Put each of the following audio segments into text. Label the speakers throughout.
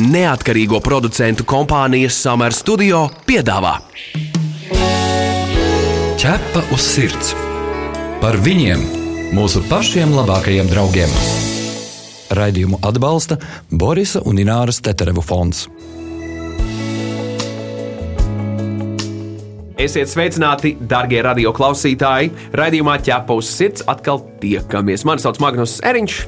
Speaker 1: neatkarīgo producentu kompānijas Summer Studio piedāvā
Speaker 2: Ķepa uz sirds par viņiem, mūsu pašiem labākajiem draugiem. Raidījumu atbalsta Borisa un Ināras Teterevu fonds.
Speaker 1: Esiet sveicināti, darbie radioklausītāji! Radījumā ķepa uz sirds atkal tiekamies. Mani sauc Magnus Eriņš.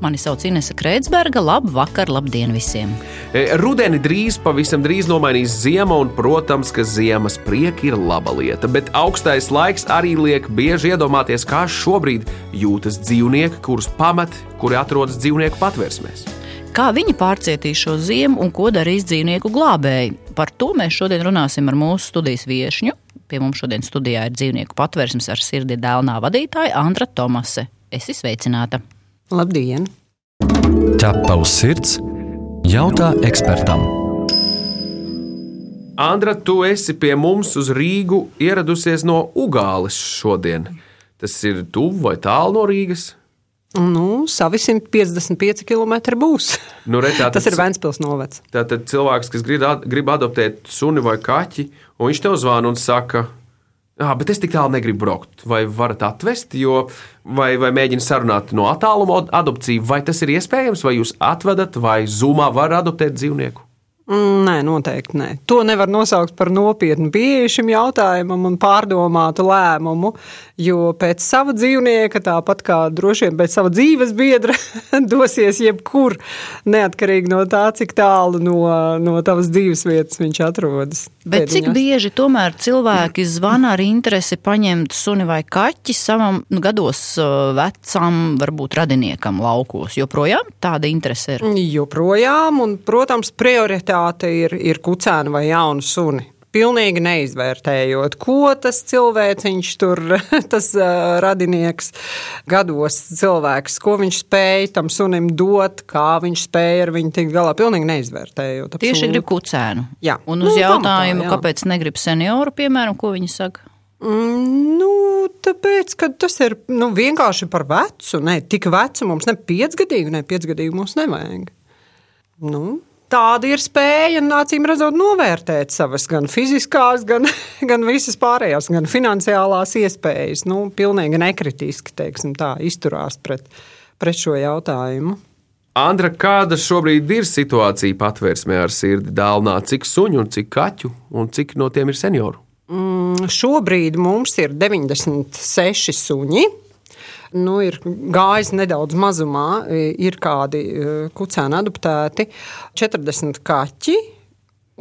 Speaker 3: Mani sauc Inese Kreitsberga. Labu vakaru, labdien visiem!
Speaker 1: E, Rudeni drīz, pavisam drīz nomainīs ziema, un, protams, ka ziemas prieki ir laba lieta. Bet augstais laiks arī liek bieži iedomāties, kā šobrīd jūtas dzīvnieki, kurus pamet, kuri atrodas dzīvnieku patvērsmēs.
Speaker 3: Kā viņi pārcietīs šo ziemu un ko darīs dzīvnieku glābēji? Par to mēs šodien runāsim ar mūsu studijas viesņu. Pie mums šodien studijā ir dzīvnieku patvērsmes ar sirdi dēlnā vadītāja Andra Tomase. Esi sveicināta!
Speaker 4: Labdien!
Speaker 2: Ķepa uz sirds jautā ekspertam.
Speaker 1: Andra, tu esi pie mums uz Rīgu ieradusies no Ugāles šodien. Tas ir tuvu vai tālu no Rīgas?
Speaker 4: Nu, savi 155 km būs.
Speaker 1: Nu, re, tā,
Speaker 4: Tas ir Vēncpils novads.
Speaker 1: Tātad cilvēks, kas grib, ad- grib adoptēt suni vai kaķi, un viņš tev zvana un saka, ah, bet es tik tālu negribu braukt. Vai varat atvest, jo, vai, vai mēģina sarunāt no attāluma ad- adopciju, vai tas ir iespējams, vai jūs atvedat, vai zumā var adoptēt dzīvnieku?
Speaker 4: Mm, Nē, noteikti nē. To nevar nosaukt par nopietnu pieeju šim jautājumam un pārdomātu lēmumu. Jo pēc sava dzīvnieka, tāpat kā droši vien pēc sava dzīves biedra, dosies jebkur, neatkarīgi no tā, cik tālu no, no tavas dzīves vietas viņš atrodas.
Speaker 3: Bet cik
Speaker 4: Pēdiņās.
Speaker 3: bieži tomēr cilvēki zvana ar interesi paņemt suni vai kaķi savam nu, gados uh, vecam, varbūt radiniekam laukos? Joprojām tāda interese ir.
Speaker 4: Joprojām, un, protams, prioritāte ir, ir kucēna vai jauna suni. Pilnīgi neizvērtējot, ko tas cilvēciņš tur, tas radinieks, gados cilvēks, ko viņš spēja tam sunim dot, kā viņš spēja ar viņu tikt galā. Pilnīgi neizvērtējot.
Speaker 3: Tieši
Speaker 4: absolūti.
Speaker 3: grib kucēnu.
Speaker 4: Jā.
Speaker 3: Un uz
Speaker 4: Nu,
Speaker 3: jautājumu,
Speaker 4: pamatā,
Speaker 3: kāpēc negrib senioru, piemēram, ko viņi saka?
Speaker 4: Mm, Nu, tāpēc, ka tas ir nu, vienkārši par vecu. Ne, tik vecu mums ne piecgadīgu, ne piecgadīgu mums nevajag. Nu, tāda ir spēja, acīm redzot, novērtēt savas gan fiziskās, gan, gan visas pārējās, gan finansiālās iespējas. Nu, pilnīgi nekritiski, teiksim tā, izturās pret, pret šo jautājumu.
Speaker 1: Andra, kāda šobrīd ir situācija patvērsmē ar sirdi dālnā? Cik suņu un cik kaķu, un cik no tiem ir senioru?
Speaker 4: Mm, Šobrīd mums ir 96 suņi. Nu, ir gājis nedaudz mazumā, ir kādi kucēni adoptēti, 40 kaķi.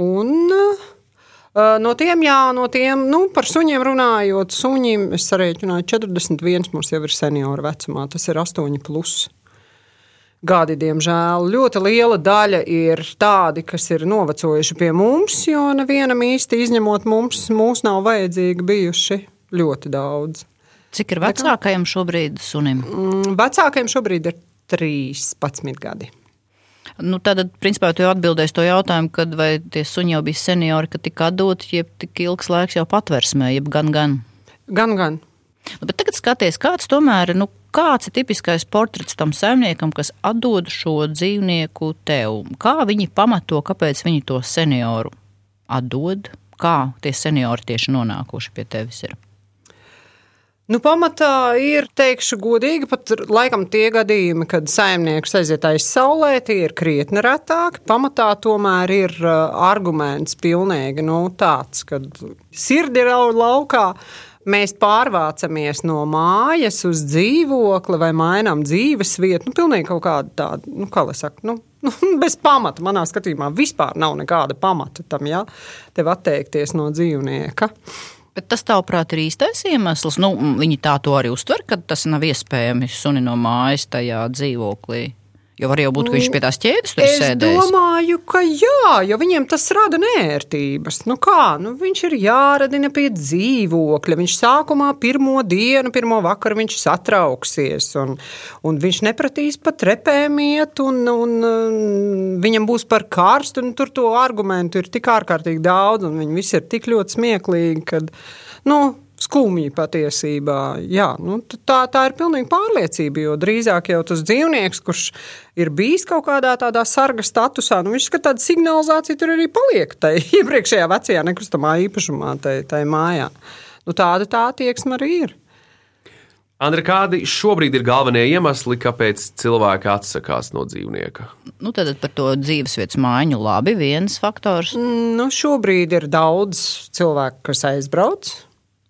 Speaker 4: Un, no tiem, jā, no tiem, nu, par suņiem runājot, suņiem es sarēķināju 41 mums jau ir senioru vecumā, tas ir 8 plus. Gadi, diemžēl, ļoti liela daļa ir tādi, kas ir novecojuši pie mums, jo nevienam īsti izņemot mums, mūs nav vajadzīgi bijuši ļoti daudz.
Speaker 3: Cik ir vecākajam šobrīd sunim?
Speaker 4: Mm, Vecākajiem šobrīd ir 13 gadi.
Speaker 3: Nu, tad, principā, tu jau atbildēsi to jautājumu, kad vai tie suņi jau bija seniori, ka tika atdoti, jeb tik ilgs laiks jau patversmē, jeb gan, gan.
Speaker 4: Gan, gan.
Speaker 3: Nu, bet tagad skaties, kāds tomēr nu, kāds ir tipiskais portrets tam saimniekam, kas atdod šo dzīvnieku tev? Kā viņi pamato, kāpēc viņi to senioru atdod? Kā tie seniori tieši nonākuši pie tevis ir?
Speaker 4: Nu, pamatā ir, teikšu, godīgi, pat laikam tie gadījumi, kad saimnieks aiziet aiz saulē, tie ir krietni retāki. Pamatā tomēr ir uh, arguments pilnīgi nu, tāds, ka sirdi ir au- laukā. Mēs pārvācamies no mājas uz dzīvokli vai mainām dzīves vietu. Nu, pilnīgi kaut kāda tāda, nu, kā lai saka, nu, nu, bez pamata. Manā skatījumā vispār nav nekāda pamata tam, ja tev atteikties no dzīvnieka.
Speaker 3: Bet tas, tavuprāt, ir īstais iemesls. Nu, viņi tā to arī uztver, ka tas nav iespējams suni no mājas tajā dzīvoklī. Jo var jau būt, ka viņš pie tās ķēdes tur
Speaker 4: Es
Speaker 3: sēdēs.
Speaker 4: domāju, ka jā, jo viņiem tas rada nērtības. Nu kā, nu viņš ir jāradina pie dzīvokļa. Viņš sākumā pirmo dienu, pirmo vakaru viņš satrauksies, un, un viņš nepratīs pa trepēm iet, un, un, un viņam būs par karstu, tur to argumentu ir tik ārkārtīgi daudz, un viņi visi ir tik ļoti smieklīgi, kad, nu, skumji patiesībā. Jā, nu, tā, tā ir pilnīgi pārliecība, jo drīzāk jau tas dzīvnieks, kurš ir bijis kaut kādā tādā sarga statusā, nu, viņš skat tāda signalizācija tur arī paliek tai iepriekšējā vecajā nekustamā īpašumā, tai, tai mājā. Nu, tāda tā attieksme arī ir.
Speaker 1: Andri, kādi šobrīd ir galvenie iemesli, kāpēc cilvēki atsakās no dzīvnieka?
Speaker 3: Nu, tad par to dzīvesvietas mājiņu labi viens faktors.
Speaker 4: Mm, nu, šobrīd ir daudz cilvēku, kas aizbrauc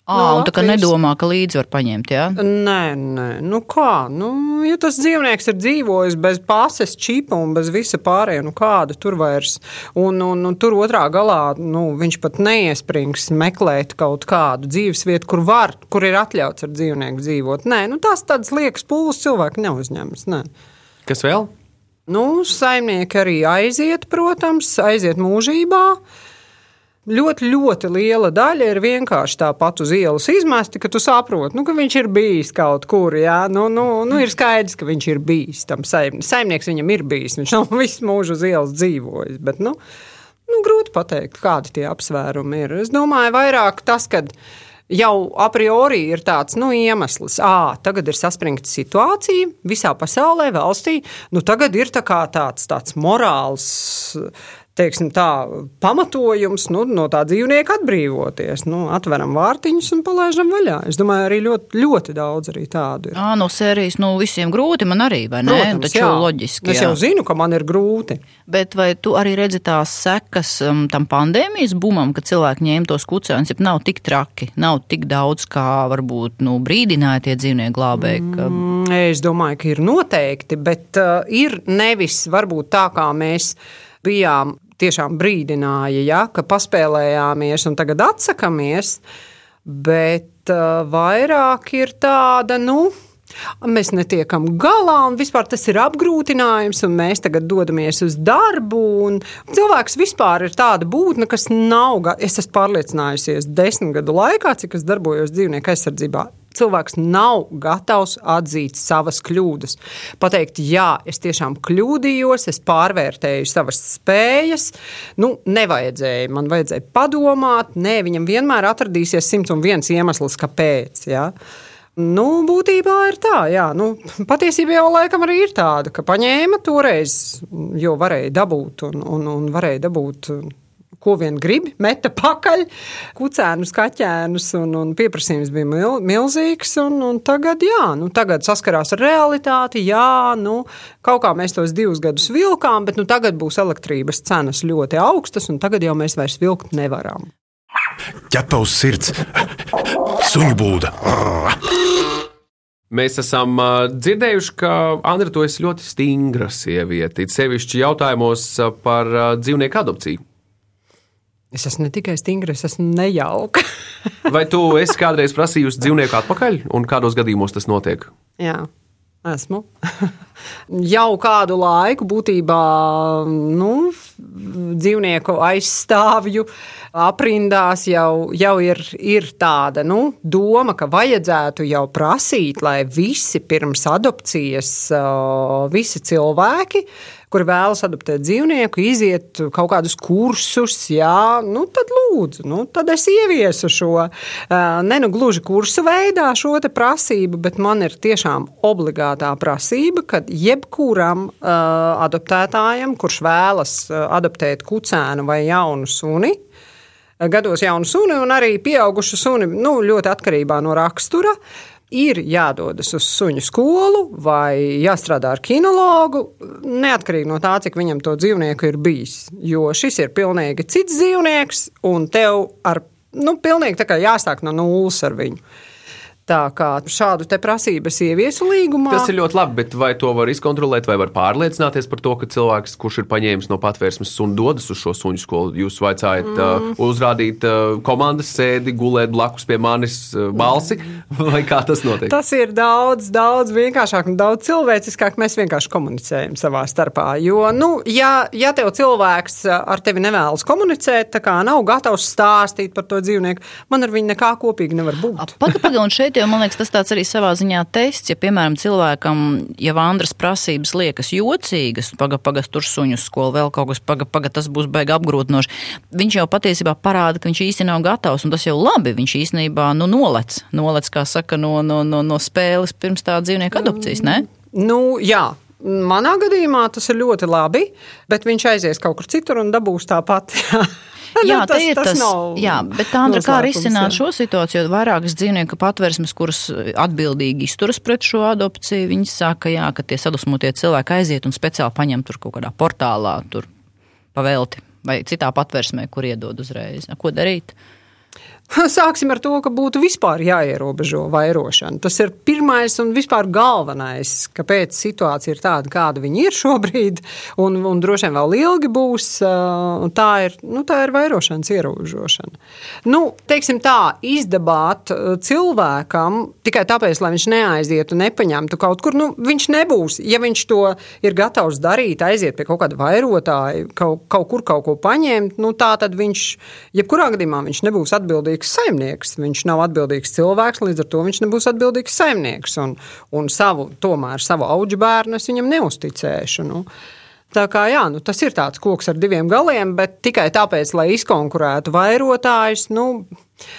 Speaker 3: À, un tā kā nedomā, ka līdzi var paņemt, jā?
Speaker 4: Nē, nē, nu kā, nu, ja tas dzīvnieks ir dzīvojis bez pases čipa un bez visa pārējā, nu kāda tur vairs, un, un, un tur otrā galā, nu, viņš pat neiesprings meklēt kaut kādu dzīvesvietu, kur var, kur ir atļauts ar dzīvnieku dzīvot. Nē, nu tās tādas liekas pūles cilvēki neuzņemas, nē.
Speaker 1: Kas vēl?
Speaker 4: Nu, saimnieki arī aiziet, protams, aiziet mūžībā. Ļoti, ļoti liela daļa ir vienkārši tāpat uz ielas izmesti, ka tu saproti, nu, ka viņš ir bijis kaut kur. Jā, nu, nu, nu, ir skaidrs, ka viņš ir bijis tam saimniekam. Saimnieks viņam ir bijis, viņš nav visu mūžu uz ielas dzīvojis. Bet, nu, nu, grūti pateikt, kādi tie apsvērumi ir. Es domāju, vairāk tas, ka jau a priori ir tāds nu, iemesls, ka tagad ir saspringta situācija visā pasaulē, valstī. Nu, tagad ir tā tāds, tāds morāls teiksim, tā, pamatojums nu, no tā dzīvnieka atbrīvoties. Nu, atveram vārtiņus un palaidām vaļā. Es domāju, arī ļoti, ļoti daudz arī tādu ir.
Speaker 3: À, no sērijas nu, visiem grūti man arī, vai ne?
Speaker 4: Protams,
Speaker 3: Taču
Speaker 4: jā.
Speaker 3: loģiski.
Speaker 4: Es
Speaker 3: jā.
Speaker 4: jau zinu, ka man ir grūti.
Speaker 3: Bet vai tu arī redzi tās sekas um, tam pandēmijas bumam, ka cilvēki ņēma tos kucēnus, ja nav tik traki, nav tik daudz, kā varbūt nu, brīdināja tie dzīvnieku glābēji? Ka...
Speaker 4: Mm, Es domāju, ka ir noteikti, bet uh, ir nevis varbūt tā, kā mēs bijām tiešām brīdināja, ja, ka paspēlējāmies un tagad atsakāmies, bet uh, vairāk ir tāda, nu. Mēs netiekam galā, un vispār tas ir apgrūtinājums, un mēs tagad dodamies uz darbu. Cilvēks vispār ir tāda būtne, kas nav. Es esmu pārliecinājusies desmit gadu laikā, cik es darbojos dzīvnieku aizsardzībā. Cilvēks nav gatavs atzīt savas kļūdas. Pateikt, jā, es tiešām kļūdījos, es pārvērtēju savas spējas. Nu, nevajadzēja, man vajadzēja padomāt. Nē, viņam vienmēr atradīsies 101 iemesls, kāpēc. Jā. Nu, būtībā ir tā, jā. Nu, patiesībā jau laikam arī ir tāda, ka paņēma toreiz, jo varēja dabūt un, un, un varēja dabūt. Ko vien grib, meta pakaļ, kucēnus, kaķēnus, un, un pieprasījums bija mil, milzīgs. Un, un tagad, jā, nu, tagad saskarās ar realitāti. Jā, nu, kaut kā mēs tos divus gadus vilkām, bet nu, tagad būs elektrības cenas ļoti augstas, un tagad jau mēs vairs vilkt nevaram.
Speaker 5: ķepa uz sirds, suņu būda.
Speaker 1: Mēs esam dzirdējuši, ka Andri, tu esi ļoti stingra sieviete, sevišķi jautājumos par dzīvnieku adopciju.
Speaker 4: Es esmu ne tikai stingra, es esmu nejauka.
Speaker 1: Vai tu esi kādreiz prasījusi dzīvnieku atpakaļ, un kādos gadījumos tas notiek?
Speaker 4: Jā, esmu. Jau kādu laiku būtībā nu, dzīvnieku aizstāvju aprindās jau, jau ir, ir tāda nu, doma, ka vajadzētu jau prasīt, lai visi pirms adopcijas, uh, visi cilvēki, kuri vēlas adoptēt dzīvnieku, iziet kaut kādus kursus, jā, nu, tad lūdzu, nu, tad es ieviesu šo, uh, ne nu gluži kursu veidā šo te prasību, bet man ir tiešām obligātā prasība, ka jebkuram uh, adoptētājam, kurš vēlas uh, adoptēt kucēnu vai jaunu suni, gados jaunu suni un arī pieaugušu suni, nu, ļoti atkarībā no rakstura. Ir jādodas uz suņu skolu vai jāstrādā ar kinologu, neatkarīgi no tā, cik viņam to dzīvnieku ir bijis. Jo šis ir pilnīgi cits dzīvnieks, un tev ar, nu, pilnīgi tā kā jāsāk no nulles ar viņu. Tā kā šādu te prasību es ieviesu līgumā.
Speaker 1: Tas ir ļoti labi, bet vai to var izkontrolēt, vai var pārliecināties par to, ka cilvēks, kurš ir paņēmis no patvērsmes sunu, dodas uz šo suņu skolu? Jūs vaicājat, mm. uh, uzrādīt uh, komandas sēdi, gulēt blakus pie manis uh, balsi, vai kā tas notiek?
Speaker 4: Tas ir daudz, daudz vienkāršāk un daudz cilvēciskāk. Mēs vienkārši komunicējam savā starpā. Jo, nu, ja, ja tev cilvēks ar tevi nevēlas komunicēt, tā kā nav gatavs stāstīt par to dzīvnieku, man ar viņu nekā kopīgi nevar būt.
Speaker 3: Pagaidām, un šeit Bet jau man liekas, tas tāds arī savā ziņā tests, ja, piemēram, cilvēkam, ja Vandras prasības liekas jocīgas, paga, paga, tur suņu skolu, vēl kaut kas, paga, paga, tas būs baigi apgrūtinoši, viņš jau patiesībā parāda, ka viņš īsti nav gatavs, un tas jau labi, viņš īstenībā, nu, nolec, nolec, kā saka, no, no, no, no spēles pirms tā dzīvnieka adopcijas, ne?
Speaker 4: Nu, jā. Manā gadījumā tas ir ļoti labi, bet viņš aizies kaut kur citur un dabūs tāpat.
Speaker 3: Jā,
Speaker 4: Nu,
Speaker 3: tas, ir tas.
Speaker 4: nav
Speaker 3: Jā, bet Andra, kā risināt
Speaker 4: jā.
Speaker 3: šo situāciju? Jo vairākas dzīvnieku patversmes, kuras atbildīgi izturas pret šo adopciju, viņas saka, jā, ka tie sadusmotie cilvēki aiziet un speciāli paņem tur kaut kādā portālā, tur pavelti vai citā patversmē, kur iedod uzreiz. Ko darīt?
Speaker 4: Sāksim ar to, ka būtu vispār jāierobežo vairošana. Tas ir pirmais un vispār galvenais, kāpēc situācija ir tāda, kāda viņa ir šobrīd, un, un droši vien vēl ilgi būs. uh, Tā ir, nu, tā ir vairošanas ierobežošana. Nu, teiksim tā, izdabāt uh, cilvēkam tikai tāpēc, lai viņš neaizietu nepaņemtu kaut kur, nu, viņš nebūs. Ja viņš to ir gatavs darīt, aiziet pie kaut kāda vairotāja, kaut, kaut kur kaut ko paņemt, nu, tā tad viņš, jebkurā gadījumā, viņš nebūs atbildīgs saimnieks. Viņš nav atbildīgs cilvēks, līdz ar to viņš nebūs atbildīgs saimnieks. Un, un savu, tomēr savu auģu bērnu es viņam neusticēšu. Nu. Tā kā, jā, nu, tas ir tāds koks ar diviem galiem, bet tikai tāpēc, lai izkonkurētu vairotājus, nu,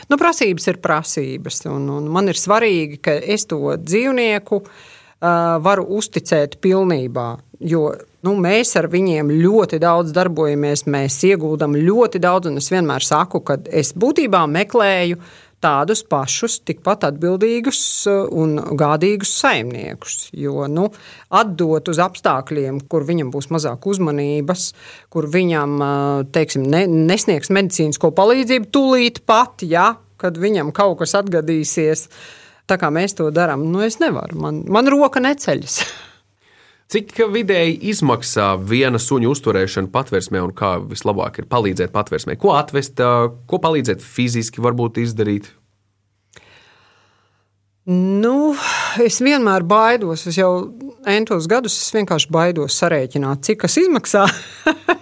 Speaker 4: nu prasības ir prasības. Un, un man ir svarīgi, ka es to dzīvnieku uh, varu uzticēt pilnībā. Jo nu, mēs ar viņiem ļoti daudz darbojamies, mēs ieguldam ļoti daudz, un es vienmēr saku, ka es būtībā meklēju tādus pašus, tikpat atbildīgus uh, un gādīgus saimniekus. Jo nu, atdot uz apstākļiem, kur viņam būs mazāk uzmanības, kur viņam uh, teiksim, ne, nesniegs medicīnisko palīdzību tūlīt pat, ja, kad viņam kaut kas atgadīsies. Tā kā mēs to darām, nu es nevaru. Man, man roka neceļas.
Speaker 1: Cik vidēji izmaksā viena suņa uzturēšana patvērsmē un kā vislabāk ir palīdzēt patvērsmē? Ko atvest, ko palīdzēt fiziski varbūt izdarīt?
Speaker 4: Nu, es vienmēr baidos. Es jau entos gadus es vienkārši baidos sarēķināt, cik tas izmaksā.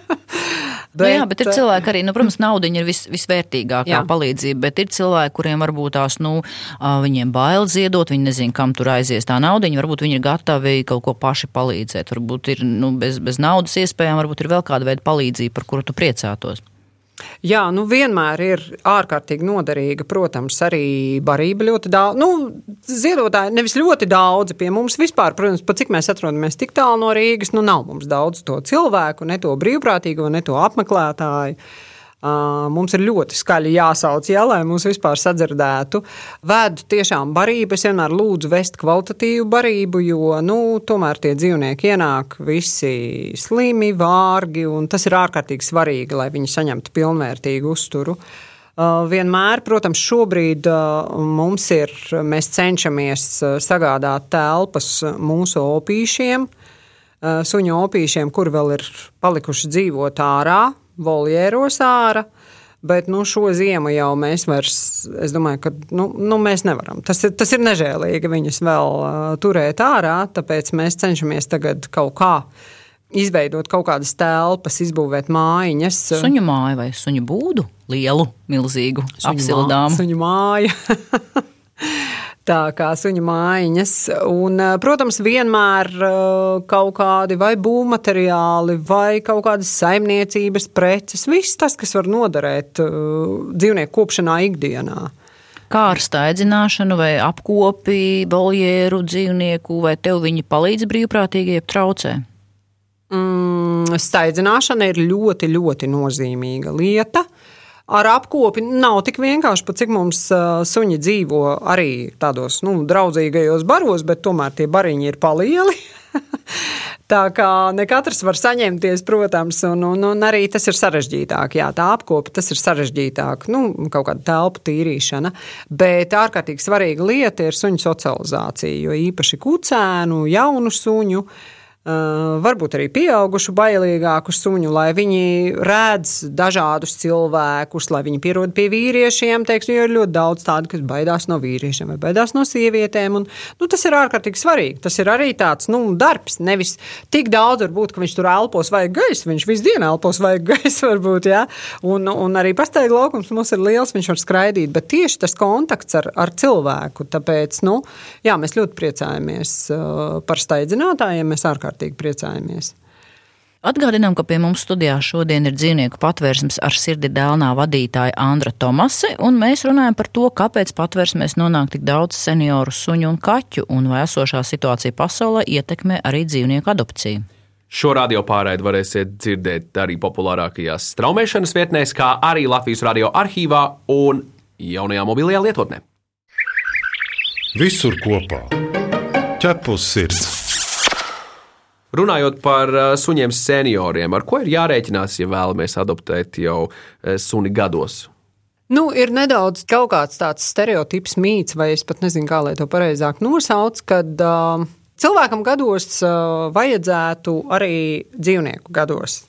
Speaker 3: Bet, nu, jā, bet ir cilvēki arī, nu, protams, nauda ir vis, visvērtīgākā jā. Palīdzība, bet ir cilvēki, kuriem varbūt tās, nu, viņiem bail ziedot, viņi nezina, kam tur aizies tā nauda, varbūt viņi ir gatavi kaut ko paši palīdzēt, varbūt ir, nu, bez, bez naudas iespējām, varbūt ir vēl kāda veida palīdzība, par kuru tu priecātos.
Speaker 4: Jā, nu vienmēr ir ārkārtīgi noderīga, protams, arī barība ļoti daudz. Nu, ziedotāji nevis ļoti daudzi pie mums vispār, protams, pat cik mēs atrodamies tik tālu no Rīgas, nu nav mums daudz to cilvēku, ne to brīvprātīgo, ne to apmeklētāju. Uh, mums ir ļoti skaļi jāsauc, jā, lai mūs vispār sadzirdētu. Vēdu tiešām barību, es vienmēr lūdzu vest kvalitatīvu barību, jo nu, tomēr tie dzīvnieki ienāk visi slimi, vārgi, un tas ir ārkārtīgi svarīgi, lai viņi saņemtu pilnvērtīgu uzturu. Vienmēr, protams, šobrīd mums ir, mēs cenšamies sagādāt telpas mūsu opīšiem, suņu opīšiem, kur vēl ir palikuši dzīvot ārā, voljēros ārā. Bet nu, šo ziemu jau mēs vairs, es domāju, ka nu, nu, mēs nevaram. Tas ir, tas ir nežēlīgi viņus vēl uh, turēt ārā, tāpēc mēs cenšamies tagad kaut kā izveidot kaut kādas telpas, izbūvēt mājiņas.
Speaker 3: Suņu māju vai suņu būdu, lielu, milzīgu, apsildāmu.
Speaker 4: Suņu māja. Tā kā suņu mājiņas. Un, eh, protams, vienmēr eh, kaut kādi vai būvmateriāli, vai kaut kādas saimniecības preces, viss tas, kas var noderēt eh, dzīvnieku kopšanā ikdienā.
Speaker 3: Kā ar staidzināšanu vai apkopi, boljēru dzīvnieku, vai tev viņi palīdz brīvprātīgi, jeb traucē?
Speaker 4: Mm, staidzināšana ir ļoti, ļoti nozīmīga lieta. Ar apkopi nav tik vienkārši, pat cik mums suņi dzīvo arī tādos nu, draudzīgajos baros, bet tomēr tie bariņi ir palieli. Tā kā ne katrs var saņemties, protams, un, un, un arī tas ir sarežģītāk. Jā, tā apkopa tas ir sarežģītāk, nu, kaut kāda telpu tīrīšana. Bet ārkārtīgi svarīga lieta ir suņu socializācija, jo īpaši kucēnu, jaunu suņu. Uh, varbūt arī pieaugušu, bailīgāku suņu, lai viņi redz dažādus cilvēkus, lai viņi pierod pie vīriešiem. Teiksim, jo ir ļoti daudz tādu, kas baidās no vīriešiem vai baidās no sievietēm. Un, nu, tas ir ārkārtīgi svarīgi. Tas ir arī tāds nu, darbs. Nevis tik daudz, varbūt, ka viņš tur elpos vai gaisa. Viņš visu dienu elpos vai gaisa, varbūt. Ja? Un, un arī pastaigā laukums mums ir liels, viņš var skraidīt. Bet tieši tas kontakts ar, ar cilvēku. Tāpēc nu, jā, mēs ļoti priecājamies par steidzinātājiem. Mēs ārkārtīgi ārkārtīgi priecājamies.
Speaker 3: Atgādinām, ka pie mums studijā šodien ir dzīvnieku patvērsmes ar sirdi dēlnā vadītāja Andra Tomase, un mēs runājam par to, kāpēc patvērsmēs nonāk tik daudz senioru suņu un kaķu, un vai esošā situācija pasaulē ietekmē arī dzīvnieku adopciju.
Speaker 1: Šo radio pārraidi varēsiet dzirdēt arī populārākajās straumēšanas vietnēs, kā arī Latvijas radio arhīvā un jaunajā mobilajā lietotnē.
Speaker 5: Visur kopā - ķepus sirds!
Speaker 1: Runājot par uh, suņiem senioriem, ar ko ir jārēķinās, ja vēlamies adoptēt jau uh, suni gados?
Speaker 4: Nu, ir nedaudz kaut kāds tāds stereotips, mīts, vai es pat nezinu, kā lai to pareizāk nosauc, kad uh, cilvēkam gados uh, vajadzētu arī dzīvnieku gados.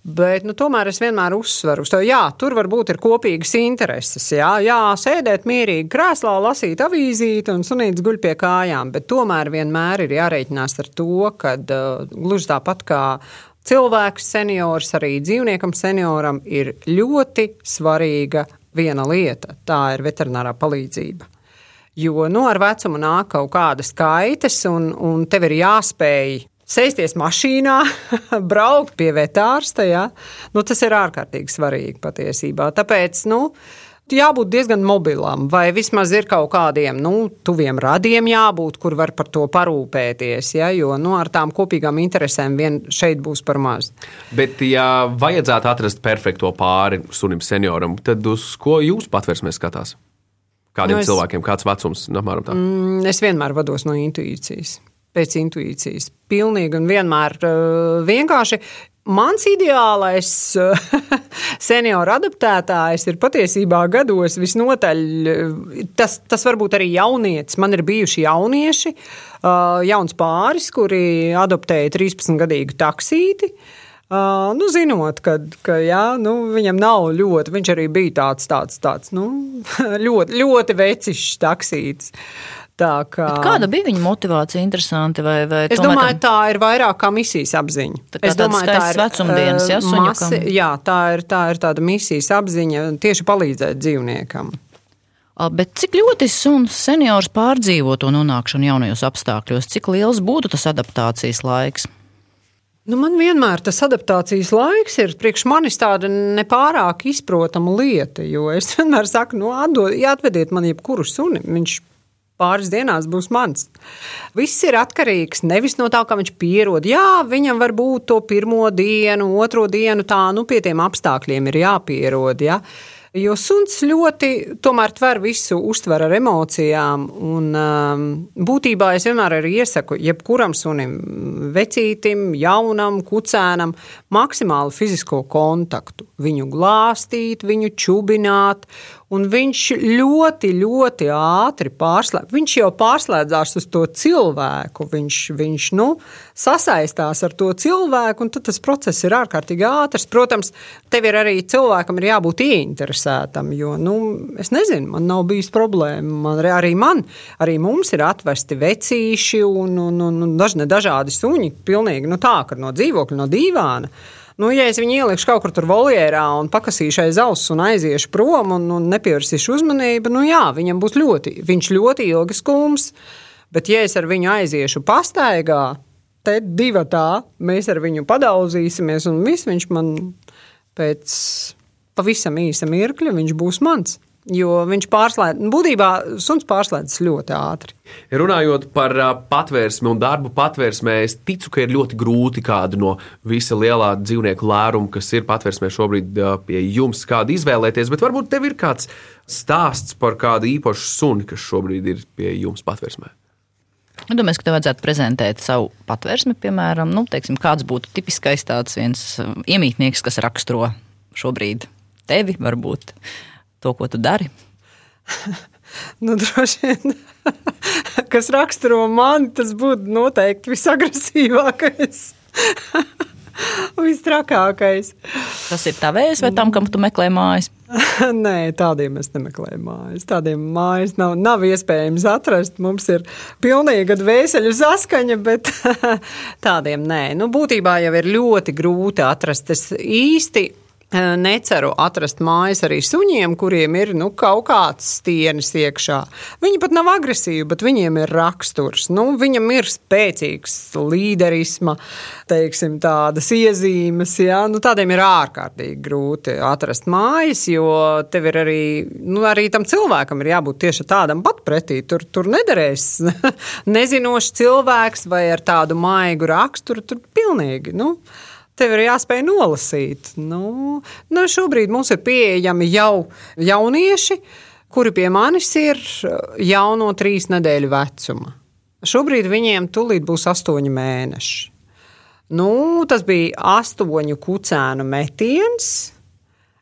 Speaker 4: Bet nu, tomēr es vienmēr uzsveru uz to, ka tur varbūt ir kopīgas intereses. Jā, jā sēdēt mierīgi krēslā, lasīt avīzīti un sunīts guļ pie kājām. Bet tomēr vienmēr ir jārēķinās ar to, ka uh, gluži tāpat kā cilvēks, seniors, arī dzīvniekam, senioram ir ļoti svarīga viena lieta. Tā ir veterinārā palīdzība. Jo nu, ar vecumu nāk kaut kādas kaitas, un, un tev ir jāspēj sēsties mašīnā, braukt pie vetārsta. Ja? Nu, tas ir ārkārtīgi svarīgi patiesībā. Tāpēc, nu, jābūt diezgan mobilam, vai vismaz ir kaut kādiem nu, tuviem radiem jābūt, kur var par to parūpēties. Ja? Jo nu, ar tām kopīgām interesēm vien šeit būs par maz.
Speaker 1: Bet, ja vajadzētu atrast perfekto pāri sunim senioram, tad uz ko jūs patversmē skatās? Kādiem nu, es, cilvēkiem, kāds vecums? Apmēram tā.
Speaker 4: Mm, es vienmēr vados no intuīcijas pēc intuīcijas. Pilnīgi un vienmēr uh, vienkārši. Mans ideālais uh, senioru adaptētājs ir patiesībā gados visnotaļ. Uh, tas, tas varbūt arī jaunietis. Man ir bijuši jaunieši, jauns pāris, kuri adoptēja 13-gadīgu taksīti. Uh, nu, zinot, ka, ka jā, nu, viņam nav ļoti, viņš arī bija tāds, tāds, tāds nu, ļoti, ļoti vecišs taksītis. Uh,
Speaker 3: Tā kā... Bet kāda bija viņa motivācija? Interesanti, vai, vai
Speaker 4: es tomēr... domāju, tā ir vairāk kā misijas apziņa.
Speaker 3: Tā es domāju, tā ir vecumdienas, ja,
Speaker 4: masi, jā, tā ir, tā ir tāda misijas apziņa tieši palīdzēt dzīvniekam.
Speaker 3: Bet cik ļoti suns seniors pārdzīvo to nonākšanu jaunajos apstākļos? Cik liels būtu tas adaptācijas laiks?
Speaker 4: Nu, man vienmēr tas adaptācijas laiks ir priekš manis tāda nepārāk izprotama lieta. Jo es vienmēr saku, nu, atdod, atvediet man jebkuru suni. Viņš pāris dienās būs mans. Viss ir atkarīgs nevis no tā, kā viņš pierod. Jā, viņam var būt to pirmo dienu, otro dienu, tā nu pie tiem apstākļiem ir jāpierod. Ja? Jo suns ļoti tomēr tver visu, uztver ar emocijām. Un, um, būtībā es vienmēr arī iesaku, jebkuram sunim, vecītim, jaunam, kucēnam, maksimālu fizisko kontaktu. Viņu glāstīt, viņu čubināt Un viņš ļoti, ļoti ātri pārslēdz. Viņš jau pārslēdzās uz to cilvēku. Viņš, viņš nu, sasaistās ar to cilvēku, un tas process ir ārkārtīgi ātrs. Protams, tev ir arī cilvēkam ir jābūt ieinteresētam, jo, nu, es nezinu, man nav bijis problēma. Man, arī man, arī mums ir atvesti vecīši un, un, un, un dažne dažādi suņi, pilnīgi nu, tā, ka no dzīvokļa, no dīvāna. Nu, ja es viņu ielikšu kaut kur tur voljērā un pakasīšu aiz auss un aiziešu prom un, un nepievērsīšu uzmanību, nu jā, viņam būs ļoti, viņš ļoti ilgi skums. Bet, ja es ar viņu aiziešu pastaigā, tad divi tā, mēs ar viņu padauzīsimies, un viss viņš man pēc pavisam īsa mirkļa, viņš būs mans. Jo viņš pārslēdz, būtībā suns pārslēdzas ļoti ātri.
Speaker 1: Runājot par patvērsmi un darbu patvērsmē, es ticu, ka ir ļoti grūti kādu no visa lielā dzīvnieku lēruma, kas ir patvērsmē šobrīd pie jums, kādu izvēlēties. Bet varbūt tev ir kāds stāsts par kādu īpašu suni, kas šobrīd ir pie jums patvērsmē.
Speaker 3: Domāju, ka tev vajadzētu prezentēt savu patvērsmi, piemēram, nu, teiksim, kāds būtu tipiskais tāds viens iemītnieks, kas raksturo šobrīd tevi varbūt to, ko tu dari?
Speaker 4: Nu, droši vien, kas raksturo mani, tas būtu noteikti visagresīvākais. Vistrakākais.
Speaker 3: Tas ir tavējs vai tam, kam tu meklē mājas?
Speaker 4: Nē, tādiem es nemeklēju mājas. Tādiem mājas nav, nav iespējams atrast. Mums ir pilnīga dvēseli saskaņa, bet tādiem nē. Nu, būtībā jau ir ļoti grūti atrast. Es īsti Neceru atrast mājas arī suņiem, kuriem ir nu, kaut kāds stienis iekšā. Viņi pat nav agresīvi, bet viņiem ir raksturs. Nu, viņam ir spēcīgs līderisma, teiksim, tādas iezīmes. Ja? Nu, tādiem ir ārkārtīgi grūti atrast mājas, jo tev ir arī, nu, arī tam cilvēkam ir jābūt tieši tādam pat pretī. Tur, tur nederēs nezinošs cilvēks vai ar tādu maigu raksturu. Tur pilnīgi. Nu, tev ir jāspēj nolasīt. Nu, nu, šobrīd mums ir pieejami jau jaunieši, kuri pie manis ir jau no trīs nedēļu vecuma. Šobrīd viņiem tūlīt būs astoņi mēneši. Nu, tas bija astoņu kucēnu metiens,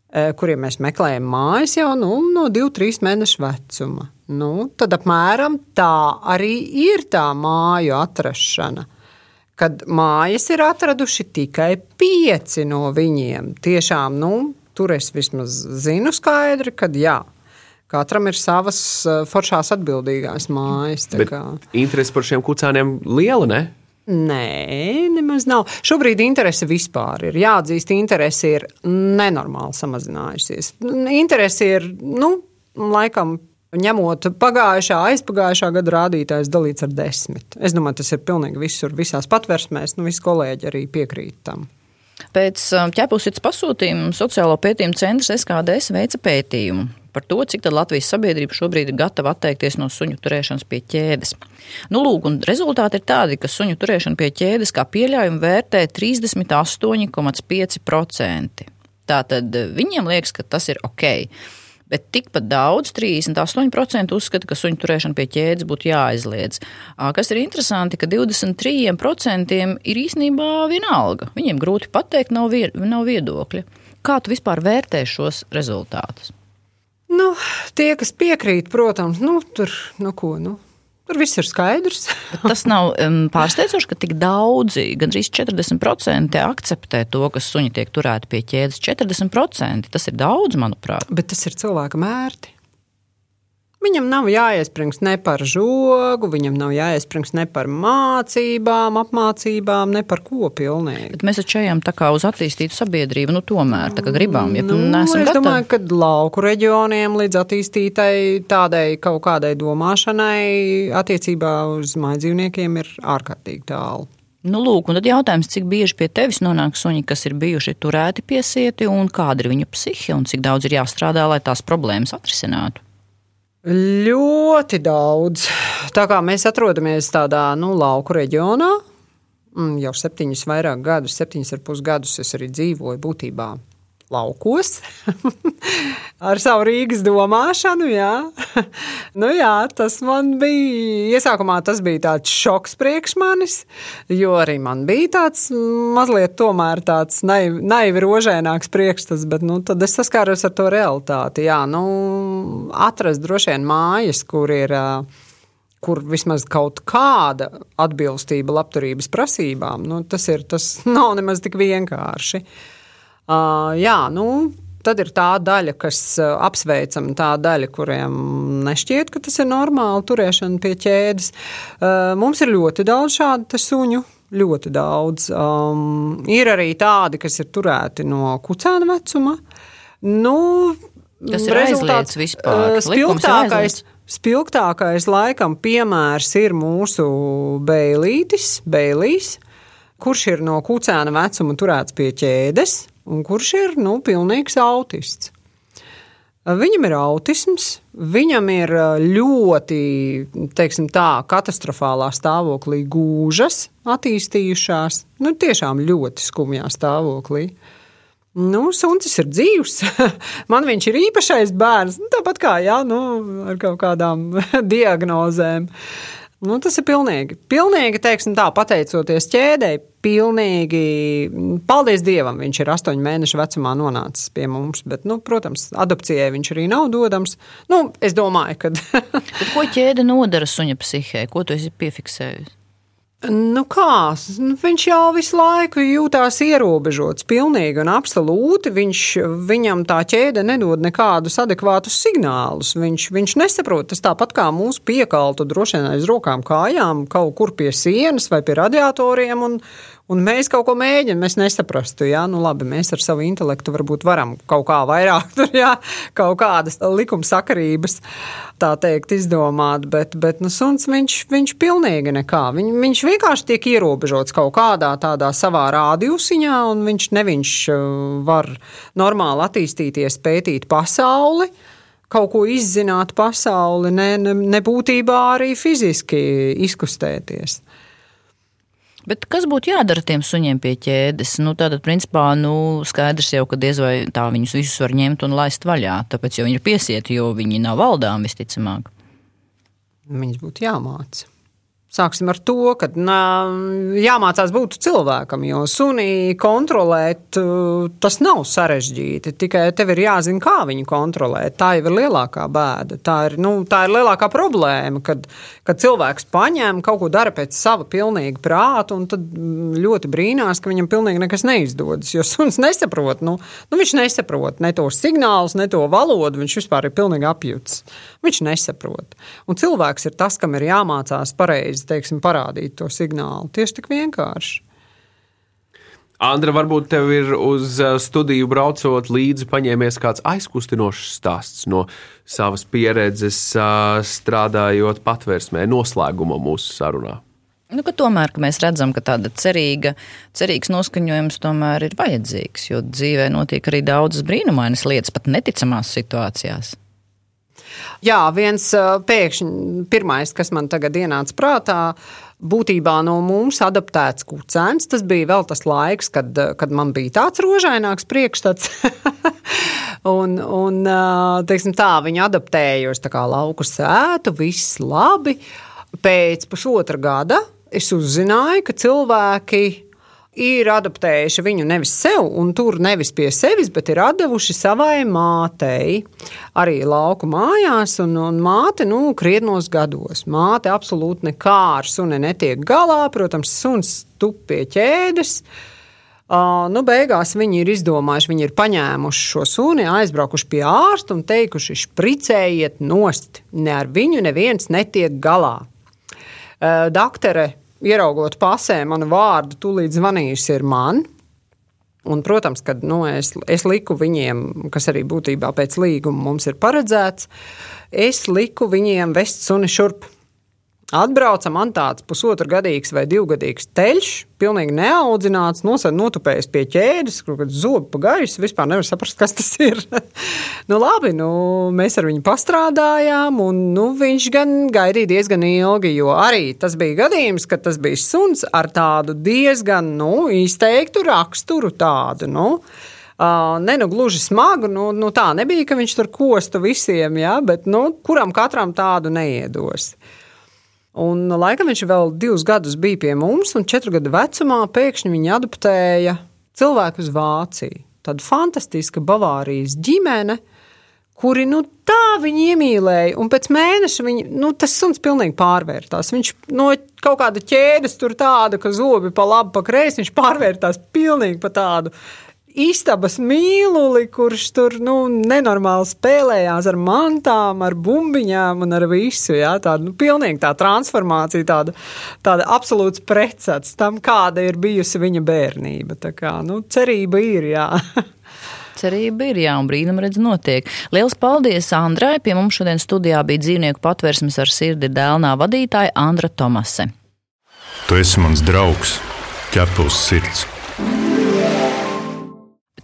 Speaker 4: e, kuriem mēs meklējam mājas jau nu, no 2-3 mēnešu vecuma. Nu, tad apmēram tā arī ir tā māju atrašana kad mājas ir atraduši tikai pieci no viņiem. Tiešām, nu, tur es vismaz zinu skaidri, ka jā. Katram ir savas eh, foršās atbildīgās mājas.
Speaker 1: Interese par šiem kucēniem liela, ne?
Speaker 4: Nē, nemaz nav. Šobrīd interese vispār ir. Jāatzīst, interese ir nenormāli samazinājusies. Interese ir, nu, laikam Ņemot pagājušā, aizpagājušā gada rādītājs dalīts ar desmit. Es domāju, tas ir pilnīgi visur, visās patversmēs, nu visi kolēģi arī piekrīt tam.
Speaker 3: Pēc um, ķepusītas pasūtījuma Sociālo pētījumu centrs SKDS veica pētījumu par to, cik Latvijas sabiedrība šobrīd ir gatava atteikties no suņu turēšanas pie ķēdes. Nu, lūk, rezultāti ir tādi, ka suņu turēšana pie ķēdes kā pieļaujumu vērtē 38,5%. Tātad viņiem liekas, ka tas ir ok bet tikpat daudz, 38% uzskata, ka suņu turēšana pie ķēdes būtu jāaizliedz. Kas ir interesanti, ka 23% ir īstenībā vienalga. Viņiem grūti pateikt, nav, vie, nav viedokļa. Kā tu vispār vērtē šos rezultātus?
Speaker 4: Nu, tie, kas piekrīt, protams, nu, tur nu, ko, nu, Tur viss ir skaidrs.
Speaker 3: tas nav um, pārsteidzoši, ka tik daudzi, gandrīz 40% akceptē to, ka suņi tiek turēti pie ķēdes. 40% tas ir daudz, manuprāt.
Speaker 4: Bet tas ir cilvēka mērķis. Viņam nav jāiesprings ne par žogu, viņam nav jāiesprings ne par mācībām, apmācībām, ne par ko pilnīgi.
Speaker 3: Bet mēs taču ejam tā kā uz attīstītu sabiedrību, nu tomēr tā kā gribam. Ja
Speaker 4: nu, es gatavi. domāju, ka lauku reģioniem līdz attīstītai tādai kaut kādai domāšanai attiecībā uz mājdzīvniekiem ir ārkārtīgi tālu.
Speaker 3: Nu, lūk, un tad jautājums, cik bieži pie tevis nonāk suņi, kas ir bijuši turēti pie sieti, un kāda ir viņu psihe, un cik daudz ir jāstrādā, lai tās problēmas atrisinātu?
Speaker 4: Ļoti daudz. Tā kā mēs atrodamies tādā nu, lauku reģionā, mm, jau septiņus vairāk gadus, septiņus ar pus gadus es arī dzīvoju būtībā laukos ar savu Rīgas domāšanu. Jā. nu, jā, tas man bija iesākumā tas bija tāds šoks priekš manis, jo arī man bija tāds mazliet tomēr tāds naivi, naivi rožēnāks priekšstats, bet nu, tad es saskāros ar to realitāti. Jā, nu, atrast droši vien mājas, kur ir kur vismaz kaut kāda atbilstība labturības prasībām, nu, tas, ir, tas nav nemaz tik vienkārši. Uh, jā, nu, tad ir tā daļa, kas apsveicama, tā daļa, kuriem nešķiet, ka tas ir normāli turēšana pie ķēdes. Uh, mums ir ļoti daudz šādu suņu. Ļoti daudz. Um, ir arī tādi, kas ir turēti no kucēna vecuma. Nu,
Speaker 3: tas ir rezultāts vispār.
Speaker 4: Spilgtākais, spilgtākais laikam piemērs ir mūsu beilītis, beilīs, kurš ir no kucēna vecuma turēts pie ķēdes un kurš ir nu, pilnīgs autists. Viņam ir autisms, viņam ir ļoti tā, katastrofālā stāvoklī gūžas, attīstījušās, nu, tiešām ļoti skumjā stāvoklī. Nu, Sunis ir dzīves. Man viņš ir īpašais bērns. Nu, tāpat kā jā, nu, ar kaut kādām diagnozēm. Nu, tas ir pilnīgi, pilnīgi teiksim, tā, pateicoties ķēdei, pilnīgi. Paldies Dievam, viņš ir astoņu mēnešu vecumā nonācis pie mums. Bet, nu, protams, adopcijai viņš arī nav dodams. Nu, es domāju, ka.
Speaker 3: ko ķēde nodara suņa psihē? Ko tu esi piefiksējis?
Speaker 4: Nu kā, nu, viņš jau visu laiku jūtās ierobežots, pilnīgi un absolūti. Viņš, viņam tā ķēde nedod nekādus adekvātus signālus. Viņš, viņš nesaprot, tas tāpat kā mūsu piekaltu droši vien aiz rokām, kājām, kaut kur pie sienas vai pie radiatoriem. Un, Un mēs kaut ko mēģinām, mēs nesaprastu, jā, nu labi, mēs ar savu intelektu varbūt varam kaut kā vairāk, tur, jā, kaut kādas likumsakarības, tā teikt, izdomāt, bet, bet nu, suns viņš, viņš pilnīgi nekā. Viņ, viņš vienkārši tiek ierobežots kaut kādā tādā savā rādījusiņā, un viņš neviņš uh, var normāli attīstīties, pētīt pasauli kaut ko izzināt pasauli, ne, ne, ne būtībā arī fiziski izkustēties.
Speaker 3: Bet kas būtu jādara tiem suņiem pie ķēdes? Nu, tātad, principā, nu, skaidrs jau, ka diez vai tā viņus visus var ņemt un laist vaļā. Tāpēc jau viņi ir piesieti, jo viņi nav valdām visticamāk.
Speaker 4: Viņus būtu jāmācās. Sāksim ar to, ka nā, jāmācās būt cilvēkam, jo sunī kontrolēt tas nav sarežģīti. Tikai tev ir jāzina, kā viņu kontrolēt. Tā jau ir lielākā bēda. Tā ir, nu, tā ir lielākā problēma, kad, kad cilvēks paņem kaut ko dara pēc sava pilnīga prāta, un tad ļoti brīnās, ka viņam pilnīgi nekas neizdodas. Jo suns nesaprot, nu, nu viņš nesaprot ne tos signālus, ne to valodu. Viņš vispār ir pilnīgi apjūts. Viņš nesaprot. Un cilvēks ir tas, kam ir jāmācās pareizi teiksim, parādīt to signālu. Tieši tik vienkārši.
Speaker 1: Andra, varbūt tev ir uz uh, studiju braucot līdzi paņēmies kāds aizkustinošs stāsts no savas pieredzes, uh, strādājot patvērsmē, noslēguma mūsu sarunā.
Speaker 3: Nu, ka tomēr ka mēs redzam, ka tāda cerīga, cerīgs noskaņojums tomēr ir vajadzīgs, jo dzīvē notiek arī daudzas brīnumainas lietas, pat neticamās situācijās.
Speaker 4: Jā, viens pēkšņi, pirmais, kas man tagad ienāca prātā, būtībā no mums adaptēts kucēns. Tas bija vēl tas laiks, kad, kad man bija tāds rožaināks priekšstats. un, un teiksim, tā, viņi adaptējuši tā kā lauku sētu, viss labi. Pēc pusotra gada es uzzināju, ka cilvēki ir adaptējuši viņu nevis sev, un tur nevis pie sevis, bet ir devuši savai mātei. Arī lauku mājās, un, un māte, nu, krietnos gados. Māte absolūti nekā ar suni netiek galā. Protams, suns tup pie ķēdes. Uh, nu, beigās viņi ir izdomājuši, viņi ir paņēmuši šo suni, aizbraukuši pie ārsta un teikuši, spricējiet nost. Ne ar viņu neviens netiek galā. Uh, Daktere ieraugot pasē manu vārdu, tūlīt zvanījusi ir man. Un, protams, kad nu, es, es liku viņiem, kas arī būtībā pēc līguma mums ir paredzēts, es liku viņiem vest suni šurp. Atbrauca man tāds pusotru gadīgs vai divgadīgs teļš, pilnīgi neaudzināts, notupējis pie ķēdes, kur kad zobi pa gaisu, vispār nevar saprast, kas tas ir. nu labi, nu, mēs ar viņu pastrādājām, un nu, viņš gan gaidīja diezgan ilgi, jo arī tas bija gadījums, ka tas bija suns ar tādu diezgan, nu, izteiktu raksturu tādu, nu. Uh, ne nu gluži smagu, nu, nu tā nebija, ka viņš tur kostu visiem, ja, bet nu, kuram katram tādu neiedos. Un, laikam viņš vēl divus gadus bija pie mums, un četru gadu vecumā pēkšņi viņa adoptēja cilvēku uz Vāciju. Tāda fantastiska Bavārijas ģimene, kuri nu, tā viņu iemīlēja. Un pēc mēneša viņi, nu, tas suns pilnīgi pārvērtās. Viņš no kaut kāda ķēdes tur tāda, ka zobi pa labi, pa kreisi, viņš pārvērtās pilnīgi pa tādu istabas mīluli, kurš tur nu, nenormāli spēlējās ar mantām, ar bumbiņām un ar visu. Jā, tāda nu, pilnīgi tā transformācija, tāda, tāda absolūts precats tam, kāda ir bijusi viņa bērnība. Tā kā, nu, cerība ir, jā.
Speaker 3: cerība ir, jā, un brīnum redz notiek. Liels paldies Andrai! Pie mums šodien studijā bija dzīvnieku patversmes ar sirdi dēlnā vadītāja Andra Tomase.
Speaker 5: Tu esi mans draugs, ķepus sirds.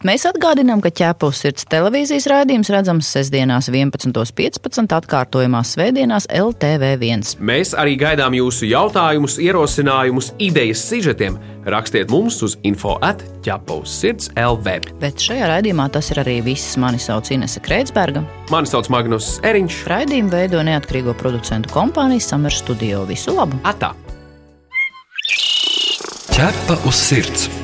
Speaker 3: Mēs atgādinām, ka ķēpus sirds televīzijas raidījums redzams sestdienās 11.15. atkārtojumā svētdienās LTV1.
Speaker 1: Mēs arī gaidām jūsu jautājumus, ierosinājumus, idejas sižetiem. Rakstiet mums uz info atķepus sirds LV.
Speaker 3: Bet šajā raidījumā tas ir arī viss. Mani sauc Inese Kreitsberga.
Speaker 1: Mani sauc Magnus Eriņš.
Speaker 3: Raidījumu veido neatkarīgo producentu kompānija Summer Studio. Visu labu!
Speaker 1: Atā!
Speaker 2: Ķepa uz sirds!